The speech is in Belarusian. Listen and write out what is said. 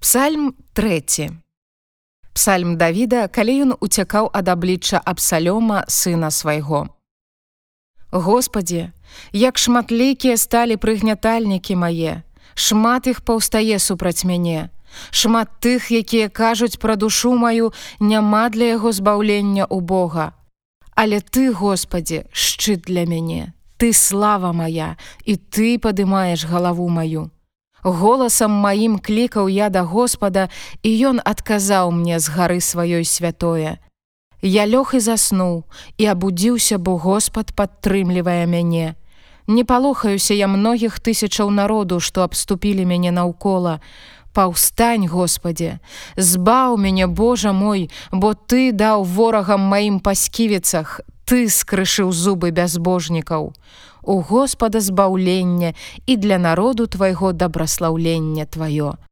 Псальм 3. Псальм Давіда, калі ён уцякаў ад аблічча Абсалёма сына свайго. Господі, як шматлікія сталі прыгнятальнікі мае, шмат іх паўстае супраць мяне. Шмат тых, якія кажуць пра душу маю, няма для яго збаўлення ў Бога. Але ты, Господі, шчыт для мяне, Ты слава моя, і ты падымаеш галаву маю. Голасам маім клікаў я да Господа, і ён адказаў мне з гары сваёй святое. Я лёг і заснуў і абудзіўся, бо Господ падтрымлівае мяне. Не палохаюся я многіх тысячаў народу, што абступілі мяне наўкола. Паўстань, Господе, збаў мяне Божа мой, бо ты даў ворагам маім пасківіцах, ты скрышыў зубы бязбожнікаў у Господа збаўлення і для народу твайго дабраслаўлення тваё.